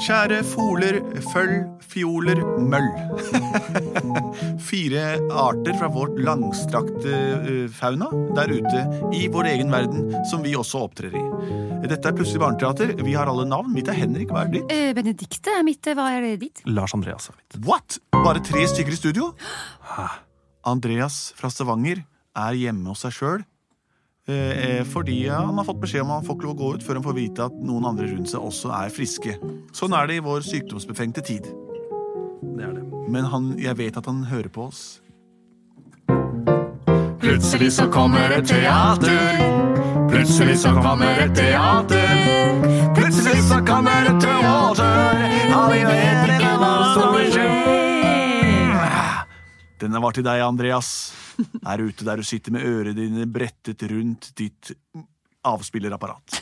Kjære foler, føll, fioler, møll. Fire arter fra vårt langstrakte eh, fauna der ute i vår egen verden, som vi også opptrer i. Dette er Plutselig barneteater. Vi har alle navn. Mitt er Henrik. Hva er ditt? Eh, Benedikte er mitt. Hva er det ditt? Lars Andreas er mitt. What? Bare tre stykker i studio? Andreas fra Stavanger er hjemme hos seg sjøl. Eh, fordi han har fått beskjed om at han får ikke lov å gå ut før han får vite at noen andre rundt seg også er friske. Sånn er det i vår sykdomsbefengte tid. Det er det. Men han, jeg vet at han hører på oss. Plutselig så kommer et teater. Plutselig så kommer et teater. Plutselig så kommer et teater. Og vi vet ikke hva som vil skje. Denne var til deg, Andreas. Her ute der du sitter med ørene dine brettet rundt ditt avspillerapparat.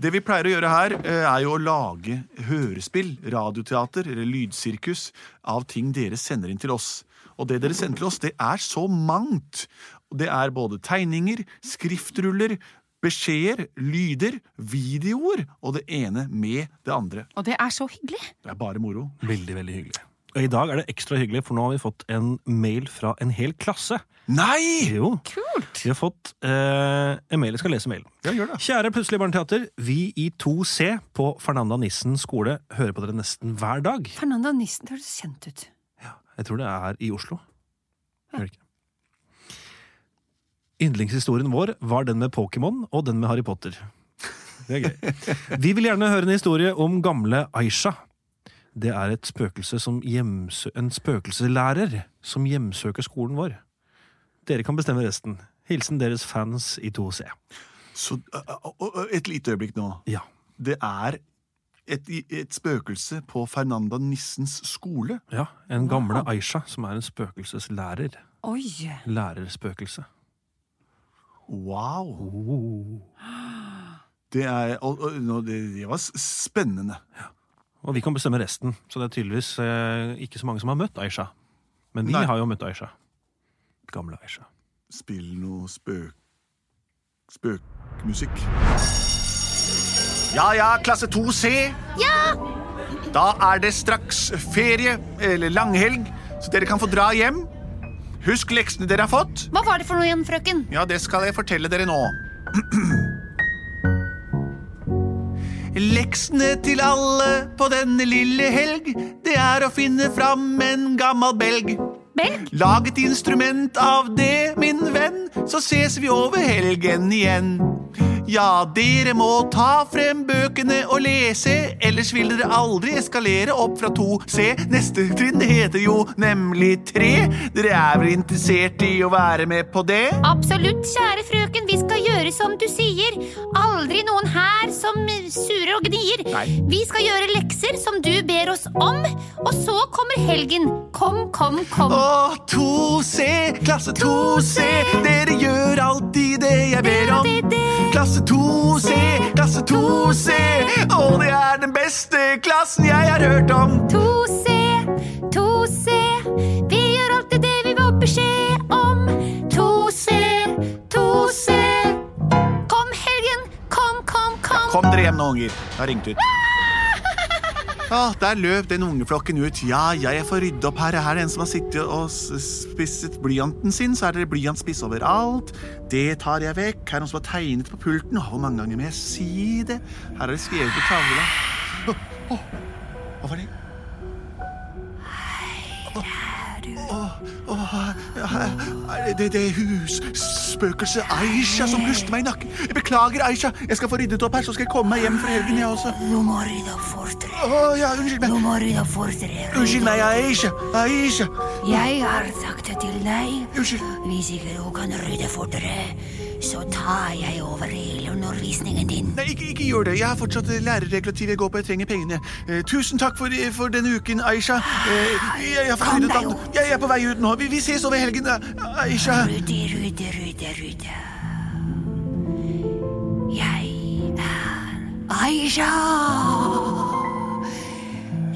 Det vi pleier å gjøre her, eh, er jo å lage hørespill, radioteater eller lydsirkus av ting dere sender inn til oss. Og det dere sender til oss, det er så mangt. Det er både tegninger, skriftruller, beskjeder, lyder, videoer og det ene med det andre. Og det er så hyggelig. Det er bare moro. Veldig, veldig hyggelig. Og I dag er det ekstra hyggelig, for nå har vi fått en mail fra en hel klasse. Nei! Jo, Kult. vi har fått eh, en mail. Jeg skal lese mailen. Ja, gjør det. Kjære Plutselig barneteater. Vi i 2C på Fernanda Nissen skole hører på dere nesten hver dag. Fernanda Nissen, det høres kjent ut. Ja, Jeg tror det er i Oslo. Hører ikke. Yndlingshistorien vår var den med Pokémon og den med Harry Potter. Det er gøy. Vi vil gjerne høre en historie om gamle Aisha. Det er et spøkelse som hjemsø en spøkelselærer som hjemsøker skolen vår. Dere kan bestemme resten. Hilsen deres fans i 2C. Så et lite øyeblikk nå. Ja. Det er et, et spøkelse på Fernanda Nissens skole. ja. En gamle Aisha som er en spøkelseslærer. Oi. Lærerspøkelse. Wow! Oh. Det, er, og, og, det, var spennende. spennende. Og vi kan bestemme resten, så det er tydeligvis eh, ikke så mange som har møtt Aisha. Men vi Nei. har jo møtt Aisha. Gamle Aisha. Spill noe spøk... spøkmusikk. Ja ja, klasse 2C. Ja! Da er det straks ferie, eller langhelg, så dere kan få dra hjem. Husk leksene dere har fått. Hva var det for noe igjen, frøken? Ja, det skal jeg fortelle dere nå. Leksene til alle på denne lille helg, det er å finne fram en gammel belg. Belg? Lag et instrument av det, min venn, så ses vi over helgen igjen. Ja, dere må ta frem bøkene og lese, ellers vil dere aldri eskalere opp fra to. Se, neste trinn heter jo nemlig tre. Dere er vel interessert i å være med på det? Absolutt, kjære frøken, vi skal gjøre som du sier. Aldri noen her som surer og gnir. Nei. Vi skal gjøre lekser som du ber oss om, og så kommer helgen. Kom, kom, kom. Å, 2C, klasse 2C, dere gjør alltid det jeg ber om. Klasse 2C, klasse 2C, og det er den beste klassen jeg har hørt om. 2C, 2C, unger. Jeg har ringt ut. Ja, der løp den ungeflokken ut. Ja, ja, jeg får rydde opp her. Her er det en som har sittet og spisset blyanten sin. Så er det blyantspiss overalt. Det tar jeg vekk. Her er noen som har tegnet på pulten. Hvor mange ganger må jeg si det? Her er det skrevet på tavla. Åh, åh, Hva var det? Åh, åh, ja, er det det husspøkelset Aisha som puster meg i nakken? Jeg beklager, Aisha. Jeg skal få ryddet opp her, så skal jeg komme meg hjem for helgen, jeg også. Du må rydde opp fortere. Åh, ja, unnskyld Du Nå må rydde opp fortere. Unnskyld meg, Aisha. Aisha. Jeg har sagt det til deg. Unnskyld. Hvis ikke du kan rydde fortere, så tar jeg over hele undervisningen din. Nei, ikke, ikke gjør det. Jeg har fortsatt lærerregulativ jeg går på. Jeg trenger pengene. Eh, tusen takk for, eh, for denne uken, Aisha. Eh, jeg, jeg, Kom deg jeg, ut. jeg er på vei ut nå. Vi, vi ses over helgen. Aisha. Rydde, rydde, rydde, rydde. Jeg er Aisha.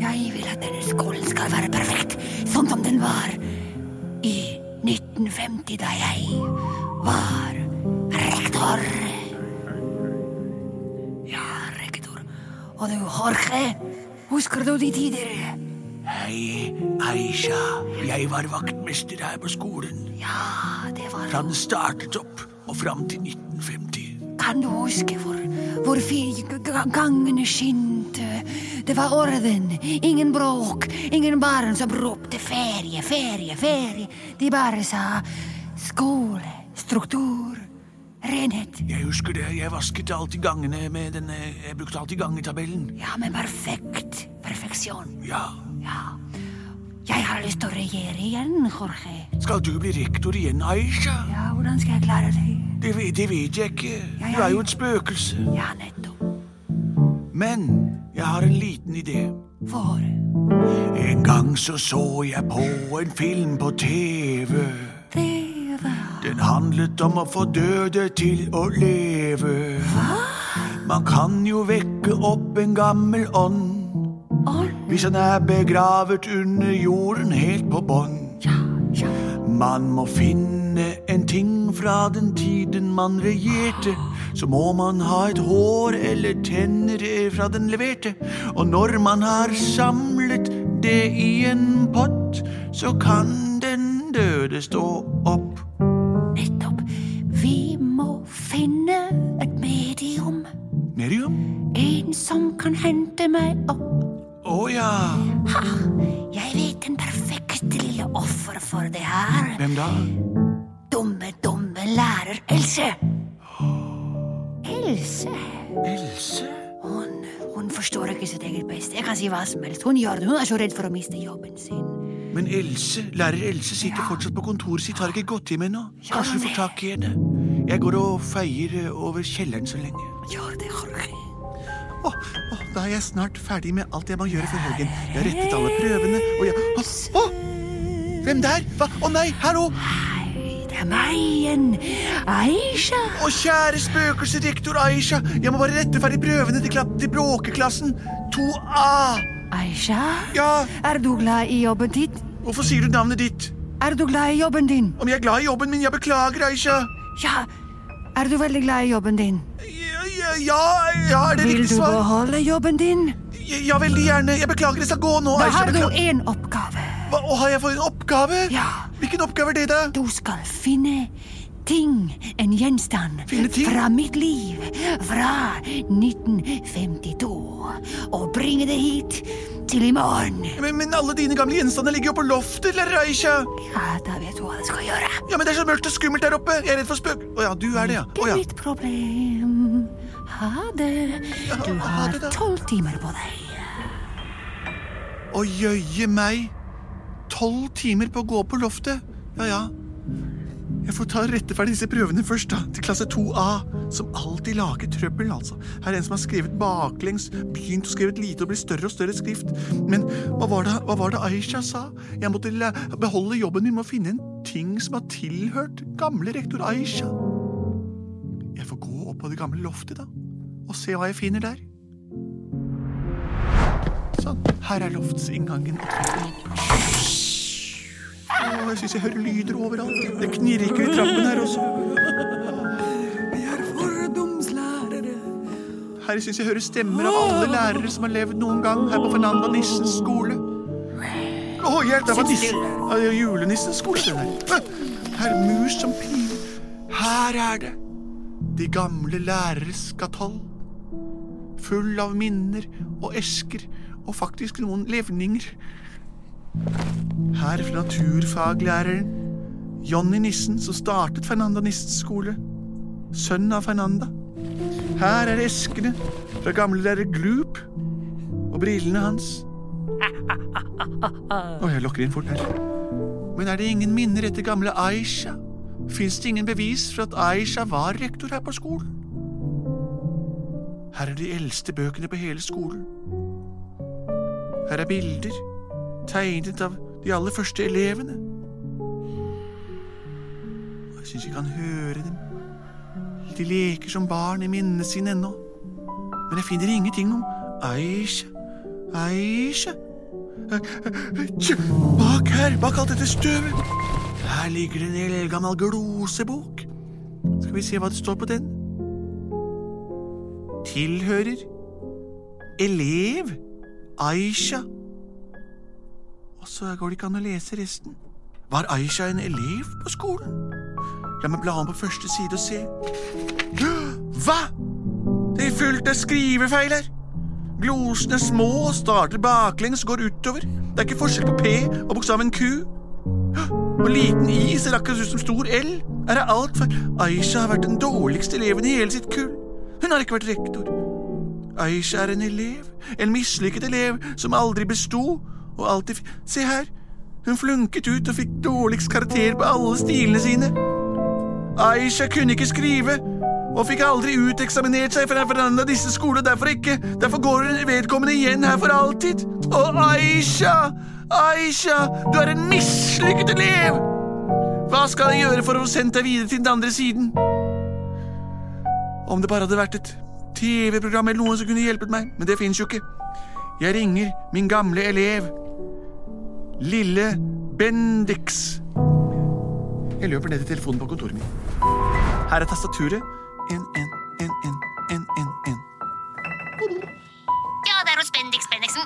Jeg vil at denne skolen skal være perfekt, sånn som den var i 1950, da jeg var rektor. Ja, rektor. Og du, Jorge, husker du de tider? Hei, Aisha. Jeg var vaktmester her på skolen. Ja, det var Fra den startet opp og fram til 1950. Kan du huske hvor, hvor gangene skinte? Det var orden, ingen bråk, ingen barn som ropte ferie, ferie, ferie. De bare sa skole, struktur, renhet. Jeg husker det. Jeg vasket alltid gangene med denne Jeg brukte alltid gangetabellen. Ja, men perfekt. Perfeksjon. Ja. Ja. Jeg har lyst til å regjere igjen, Jorge. Skal du bli rektor igjen, Aisha? Ja, hvordan skal jeg klare det? Det, det vet jeg ikke. Du er jo et spøkelse. Ja, nettopp. Men jeg har en liten idé. For En gang så så jeg på en film på TV. Den handlet om å få døde til å leve. Man kan jo vekke opp en gammel ånd hvis han er begravet under jorden helt på bånn. Man må finne en ting fra den tiden man regjerte. Så må man ha et hår eller tenner fra den leverte. Og når man har samlet det i en pott, så kan den døde stå opp. Finne et medium. Medium? En som kan hente meg opp. Å ja. Ha! Jeg vet den perfekte lille offer for det her. Hvem da? Dumme, dumme lærer Else. Else? Else? Hun, hun forstår ikke sitt eget beste. Jeg kan si hva som helst. Hun gjør det. Hun er så redd for å miste jobben sin. Men Else, lærer Else sitter fortsatt på kontoret sitt, har ikke gått hjem ennå. Kanskje du får tak i henne? Jeg går og feier eh, over kjelleren så lenge. Gjør det, Jorge. Å, oh, da er jeg snart ferdig med alt jeg må gjøre før helgen. Jeg har rettet alle prøvene, og jeg Å! Oh, Hvem der? Hva? Å nei, hallo! Hei, det er meg igjen. Aisha. Å, kjære spøkelse, rektor Aisha. Jeg må bare rette ferdig prøvene til, til bråkeklassen. 2A. Aisha? Ja, Er du glad i jobben din? hvorfor sier du navnet ditt? Er du glad i jobben din? Om jeg er glad i jobben min? Jeg beklager, Aisha. Ja. Er du veldig glad i jobben din? Ja, ja, ja, er det Vil riktig du beholde jobben din? Ja, veldig gjerne. Jeg beklager, jeg skal gå nå, Da har du én oppgave. Hva, har jeg fått en oppgave? Ja. Hvilken oppgave er det, da? Du skal finne ting, en gjenstand, fra mitt liv fra 1952, og bringe det hit til i morgen. Men, men alle dine gamle gjenstander ligger jo på loftet, lærer Aisha. Ja, da vet du hva du skal gjøre. Ja, men det er så mørkt og skummelt der oppe. Jeg er redd for spøk... Å ja, du er det, ja. Ikke ja. mitt problem. Ha det. Du har tolv timer på deg. Å jøye meg. Tolv timer på å gå på loftet. Ja, ja. Jeg får ta og rette ferdig disse prøvene først, da. Til klasse 2A. Som alltid lager trøbbel, altså. Her er en som har skrevet baklengs, begynt å skrive lite og blir større og større skrift. Men hva var det, hva var det Aisha sa? Jeg måtte beholde jobben min med å finne en ting som har tilhørt gamle rektor Aisha. Jeg får gå opp på det gamle loftet, da. Og se hva jeg finner der. Sånn. Her er loftsinngangen opp. Å, jeg syns jeg hører lyder overalt. Det knirker i trappen her også. Vi er fordomslærere. Her syns jeg hører stemmer av alle lærere som har levd noen gang her på Fernanda Nissens skole. Å, hjelp! Det var nissen. Ja, det er julenissens skole, den her. Her er mus som piler. Her er det. De gamle læreres skatoll. Full av minner og esker og faktisk noen levninger. Her fra naturfaglæreren Jonny Nissen, som startet Fernanda Nissens skole. Sønn av Fernanda. Her er eskene fra gamle lærer Gloop og brillene hans. Å, jeg lokker inn fort her. Men er det ingen minner etter gamle Aisha? fins det ingen bevis for at Aisha var rektor her på skolen. Her er de eldste bøkene på hele skolen. Her er bilder tegnet av de aller første elevene. Jeg syns jeg kan høre dem. De leker som barn i minnene sine ennå. Men jeg finner ingenting om Aisha. Aisha Bak her, bak alt dette støvet. Her ligger det en eldgammel glosebok. Skal vi se hva det står på den? Tilhører elev Aisha. Og så går det ikke an å lese resten. Var Aisha en elev på skolen? La meg bla om på første side og se. Hva?! Det er fullt av skrivefeil her. Glosene er små og starter baklengs og går utover. Det er ikke forskjell på P og bokstaven Q. Og liten I ser akkurat ut som stor L. Er det alt for Aisha har vært den dårligste eleven i hele sitt kull. Hun har ikke vært rektor. Aisha er en elev, en mislykket elev som aldri besto, og alltid Se her! Hun flunket ut og fikk dårligst karakter på alle stilene sine. Aisha kunne ikke skrive, og fikk aldri uteksaminert seg fra hverandre av disse skolene, derfor ikke. Derfor går hun vedkommende igjen her for alltid. Og Aisha! Aisha, du er en mislykket elev! Hva skal jeg gjøre for å få sendt deg videre til den andre siden? Om det bare hadde vært et TV-program eller noe som kunne hjulpet meg, men det fins jo ikke. Jeg ringer min gamle elev, lille Bendix. Jeg løper ned til telefonen på kontoret mitt. Her er tastaturet. En, en, en, en, en, en, en. Ja, det er hos Bendix Bendiksen.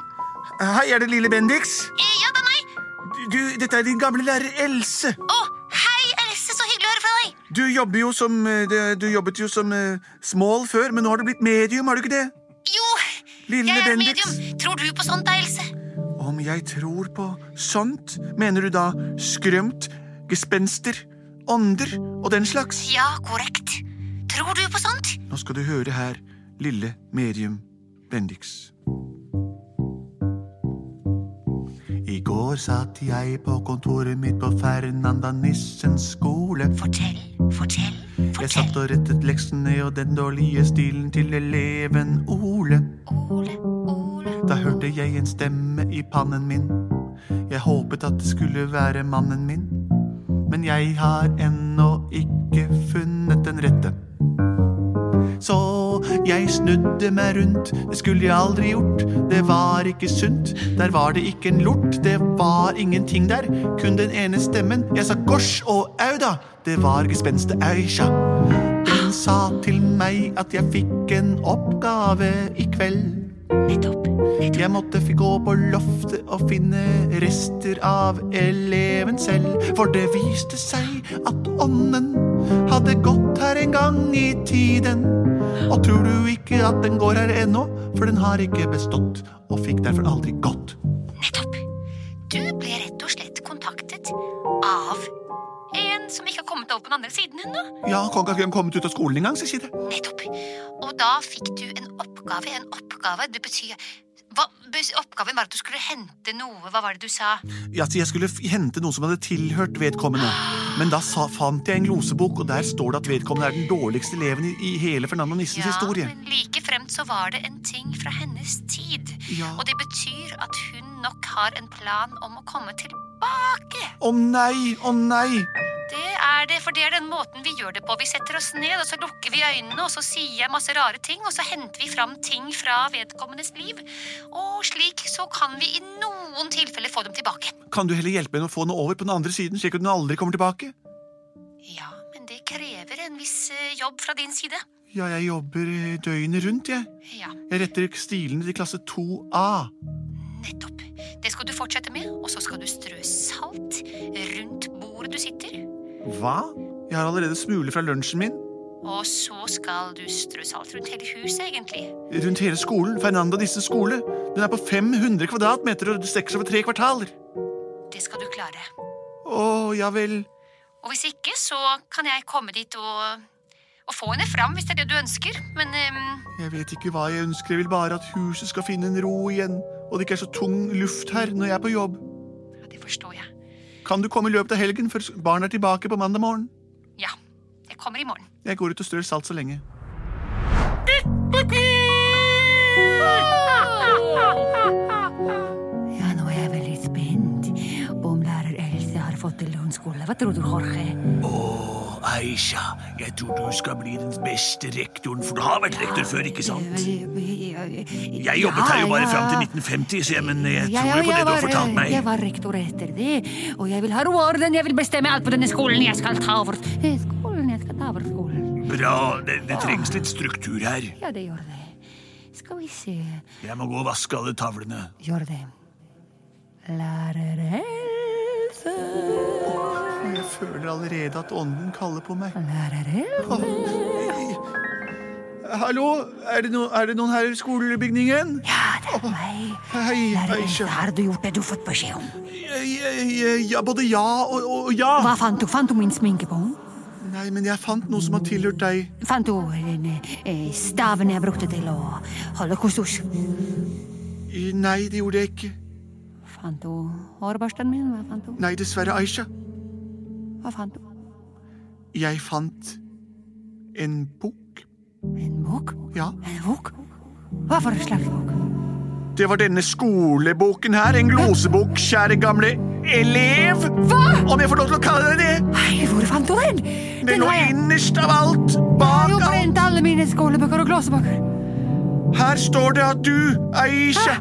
Hei, er det lille Bendix? Eh, Ja, det er meg. Du, dette er din gamle lærer Else. Å, hei, Else, så hyggelig å høre fra deg. Du jobber jo som eh, Du jobbet jo som eh, small før, men nå har du blitt medium, har du ikke det? Lille jeg er Bendix. medium. Tror du på sånt, da, Else? Om jeg tror på sånt, mener du da skrømt, gespenster, ånder og den slags? Ja, korrekt. Tror du på sånt? Nå skal du høre her, lille medium Bendix. I går satt jeg på kontoret mitt på Fernanda Nissens skole. Fortell, fortell, fortell. Jeg satt og rettet leksene og den dårlige stilen til eleven Ole. Da hørte jeg en stemme i pannen min. Jeg håpet at det skulle være mannen min. Men jeg har ennå ikke funnet den rette. Så jeg snudde meg rundt, det skulle jeg aldri gjort. Det var ikke sunt, der var det ikke en lort. Det var ingenting der, kun den ene stemmen. Jeg sa gosh og au da, det var gespenstet Aisha. Sa til meg at jeg fikk en oppgave i kveld. Nettopp, nettopp. Jeg måtte gå på loftet og finne rester av eleven selv. For det viste seg at ånden hadde gått her en gang i tiden. Og tror du ikke at den går her ennå? For den har ikke bestått, og fikk derfor aldri gått. Nettopp. Du ble rett og slett kontaktet av en som ikke har opp på den andre siden ennå. Ja, kan ikke han kommet ut av skolen engang, sier det. Nettopp. Og da fikk du en oppgave. En oppgave, det betyr hva, Oppgaven var at du skulle hente noe. Hva var det du sa? Ja, jeg skulle hente noe som hadde tilhørt vedkommende. Men da sa, fant jeg en glosebok, og der står det at vedkommende er den dårligste eleven i, i hele Fernando Nissens historie. Ja, men like fremt så var det en ting fra hennes tid. Ja. Og det betyr at hun nok har en plan om å komme tilbake. Å nei, å nei! Det er det, for det er den måten vi gjør det på. Vi setter oss ned, og så lukker vi øynene, og så sier jeg masse rare ting, og så henter vi fram ting fra vedkommendes liv. Og slik så kan vi i noen tilfeller få dem tilbake. Kan du heller hjelpe henne å få henne over på den andre siden, slik at hun aldri kommer tilbake? Ja, men det krever en viss eh, jobb fra din side. Ja, jeg jobber eh, døgnet rundt, jeg. Ja, Jeg retter stilene til klasse 2A. nettopp. Det skal du fortsette med, og så skal du strø salt rundt bordet du sitter. Hva? Jeg har allerede smuler fra lunsjen min. Og så skal du strøs alt rundt hele huset, egentlig. Rundt hele skolen. Fernanda Disse skole. Den er på 500 kvadratmeter og strekker seg over tre kvartaler. Det skal du klare. Å, ja vel. Og hvis ikke, så kan jeg komme dit og, og få henne fram, hvis det er det du ønsker. Men um... Jeg vet ikke hva jeg ønsker. Jeg vil bare at huset skal finne en ro igjen. Og det ikke er så tung luft her når jeg er på jobb. ja, det forstår jeg. Kan du komme i løpet av helgen før barna er tilbake på mandag morgen? Ja. Jeg kommer i morgen. Jeg går ut og strør salt så lenge. Ja, nå er jeg veldig spent på om lærer Else har fått til det. Hva tror du, Jorge? Åh, Aisha, jeg tror du skal bli den beste rektoren, for du har vært rektor før, ikke sant? Jeg jobbet her jo bare fram til 1950, så jeg, men jeg tror jo på det du har fortalt meg. Jeg var rektor etter det, og jeg vil ha orden. Jeg vil bestemme alt på denne skolen. Jeg skal ta over skolen. Jeg skal ta over skolen. Bra, det, det trengs litt struktur her. Ja, det gjør det. Skal vi se Jeg må gå og vaske alle tavlene. Gjør det. Lærer Else. Jeg føler allerede at ånden kaller på meg. Else. Hallo, er det, no, er det noen her i skolebygningen? Ja, det er meg. Hei, Aisha. har du gjort det du har fått beskjed om? Ja, både ja og, og ja. Hva fant du? Fant du min sminkebånd? Nei, men jeg fant noe som har tilhørt deg. Fant du eh, staven jeg brukte til å holde kustus? Nei, det gjorde jeg ikke. Fant du hårbørsten min? Hva fant du? Nei, dessverre, Aisha. Hva fant du? Jeg fant en bok. En bok? Ja. En bok? Hva for en slags bok? Det var denne skoleboken her. En glosebok, kjære gamle elev. Hva? Om jeg får lov til å kalle det det. Nei, hvor fant du den? Den lå jeg- innerst av alt. Jeg har jo alt. brent alle mine skolebøker og glosebøker. Her står det at du, Aisha,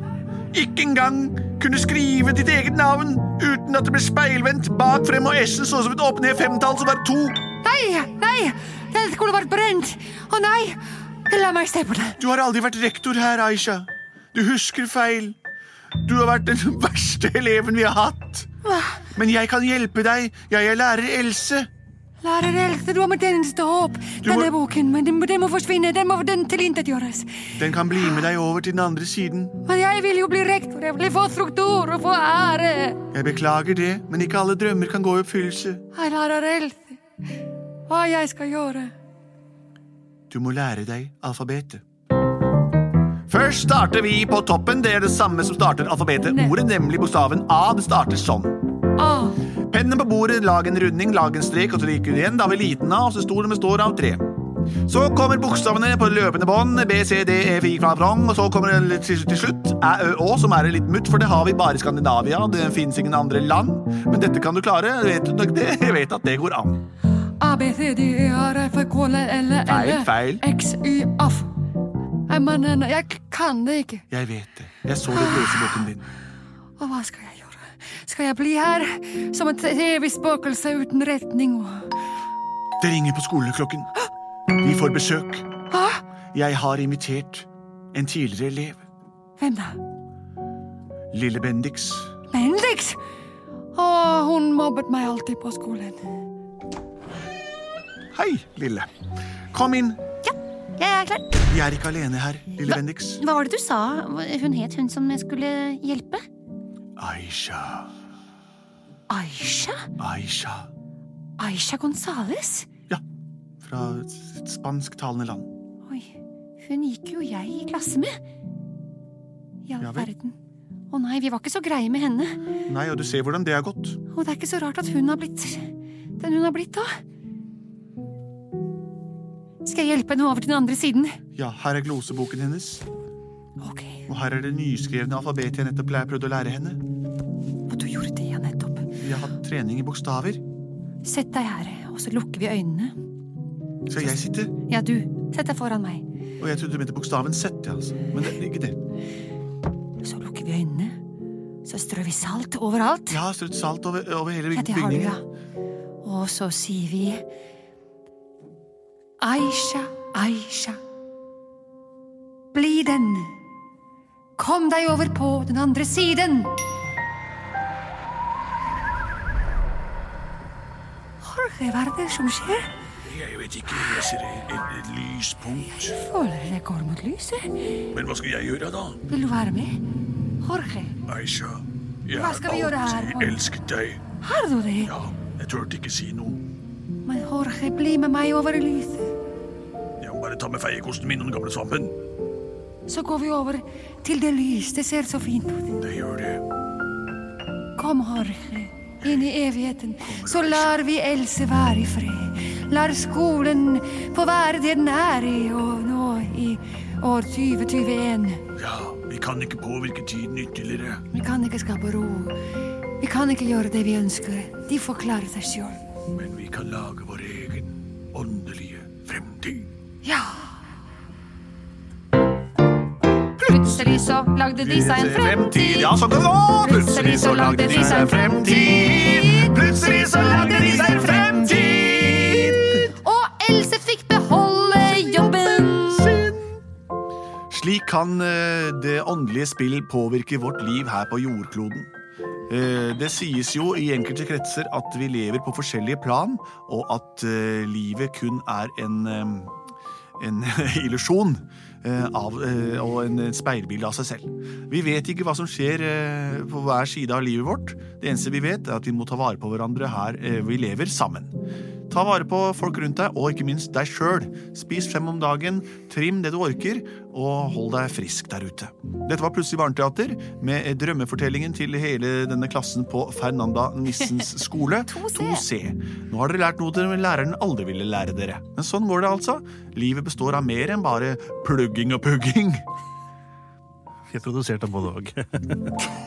ikke engang kunne skrive ditt eget navn uten at det ble speilvendt bak frem og S-en sånn som et opp ned femtall som var to. Nei, nei, den skulle vært brent. Å nei, la meg se på det. Du har aldri vært rektor her, Aisha. Du husker feil. Du har vært den verste eleven vi har hatt. Men jeg kan hjelpe deg. Jeg er lærer Else. Lærer Else, du har mitt eneste håp. Denne boken, men den, den må forsvinne. Den må den tilintetgjøres. Den kan bli med deg over til den andre siden. Men jeg vil jo bli rektor. Jeg vil få struktur og få ære. Jeg beklager det, men ikke alle drømmer kan gå i oppfyllelse. Hei, lærer Else. Hva jeg skal gjøre? Du må lære deg alfabetet. Først starter vi på toppen. Det er det samme som starter alfabetet. Ordet, nemlig bokstaven A. Det starter sånn. A. Pennen på bordet, lag en runding, lag en strek, og så liker du igjen. Da har vi liten A, og så stor den består av tre. Så kommer bokstavene på løpende bånd. B, C, D, E, F, I, Kla, Vrong. Og så kommer det til, til slutt Æ, Ø, Å, som er litt mutt, for det har vi bare i Skandinavia. Det fins ingen andre land. Men dette kan du klare. Vet du nok det? Jeg vet at det går an. A, B, C, D, E, R, F, K, L, L, L, Feil, feil. X, Y, F. Men jeg kan det ikke. Jeg vet det. Jeg så det i blåseboken din. Og hva skal jeg gjøre? Skal jeg bli her som et evig spøkelse uten retning og Det ringer på skoleklokken. Vi får besøk. Jeg har invitert en tidligere elev. Hvem da? Lille Bendix. Bendix? Å, hun mobbet meg alltid på skolen. Hei, Lille. Kom inn. Ja, Jeg er klar. Vi er ikke alene her, lille Bendix. Hva var det du sa hun het, hun som jeg skulle hjelpe? Aisha. Aisha? Aisha. Aisha Gonzales? Ja, fra et spansktalende land. Oi, hun gikk jo jeg i klasse med. I all Ja verden. Å nei, vi var ikke så greie med henne. Nei, og du ser hvordan det har gått. Og det er ikke så rart at hun har blitt den hun har blitt da. Skal jeg hjelpe henne over til den andre siden? Ja, her er gloseboken hennes. Ok, Og her er det nyskrevne alfabetet jeg nettopp Jeg prøvde å lære henne. og du gjorde det, ja, nettopp. Vi har hatt trening i bokstaver. Sett deg her, og så lukker vi øynene. Skal jeg sitte? Ja, du. Sett deg foran meg. Og jeg trodde du mente bokstaven Z, ja, altså. Men det ikke det. Så lukker vi øynene. Så strør vi salt overalt. Ja, strødd salt over, over hele Ja, det har du, ja. Og så sier vi Aisha, Aisha. Bli den. Kom deg over på den andre siden. Jorge, hva er det som skjer? Jeg vet ikke, jeg ser et, et, lyspunkt. Føler det går mot lyset. Men hva skal jeg gjøre da? Vil du være med? Jorge, Aisha, jeg Hva skal vi gjøre har her? alltid elsket deg. har du det? Ja, jeg turte ikke si noe. Men Jorge, bli med meg over lyset. Jeg må bare ta med feiekosten min og den gamle svampen. Så går vi over til det lys. Det ser så fint ut. Det gjør det. Kom, Jorge, inn i evigheten. Så lar vi Else være i fred. lar skolen få være det den er i, og nå i år 2021. Ja, vi kan ikke påvirke tiden ytterligere. Vi kan ikke skape ro. Vi kan ikke gjøre det vi ønsker. De får klare seg sjøl. Men vi kan lage vår Plutselig så lagde de seg en fremtid. Ja, sånn kan det gå! Plutselig så lagde de seg en fremtid. Plutselig så lagde de seg en fremtid. Og Else fikk beholde jobben. Slik kan eh, det åndelige spill påvirke vårt liv her på jordkloden. Eh, Det sies jo i enkelte kretser at vi lever på forskjellige plan, og at eh, livet kun er en, en illusjon eh, eh, og en speilbilde av seg selv. Vi vet ikke hva som skjer eh, på hver side av livet vårt. Det eneste vi vet, er at vi må ta vare på hverandre her vi lever sammen. Ta vare på folk rundt deg, og ikke minst deg sjøl. Spis fem om dagen, trim det du orker, og hold deg frisk der ute. Dette var Plutselig barneteater, med drømmefortellingen til hele denne klassen på Fernanda Nissens skole. 2C. Nå har dere lært noe dere læreren aldri ville lære dere. Men sånn går det altså. Livet består av mer enn bare plugging og pugging. Jeg produserte både og.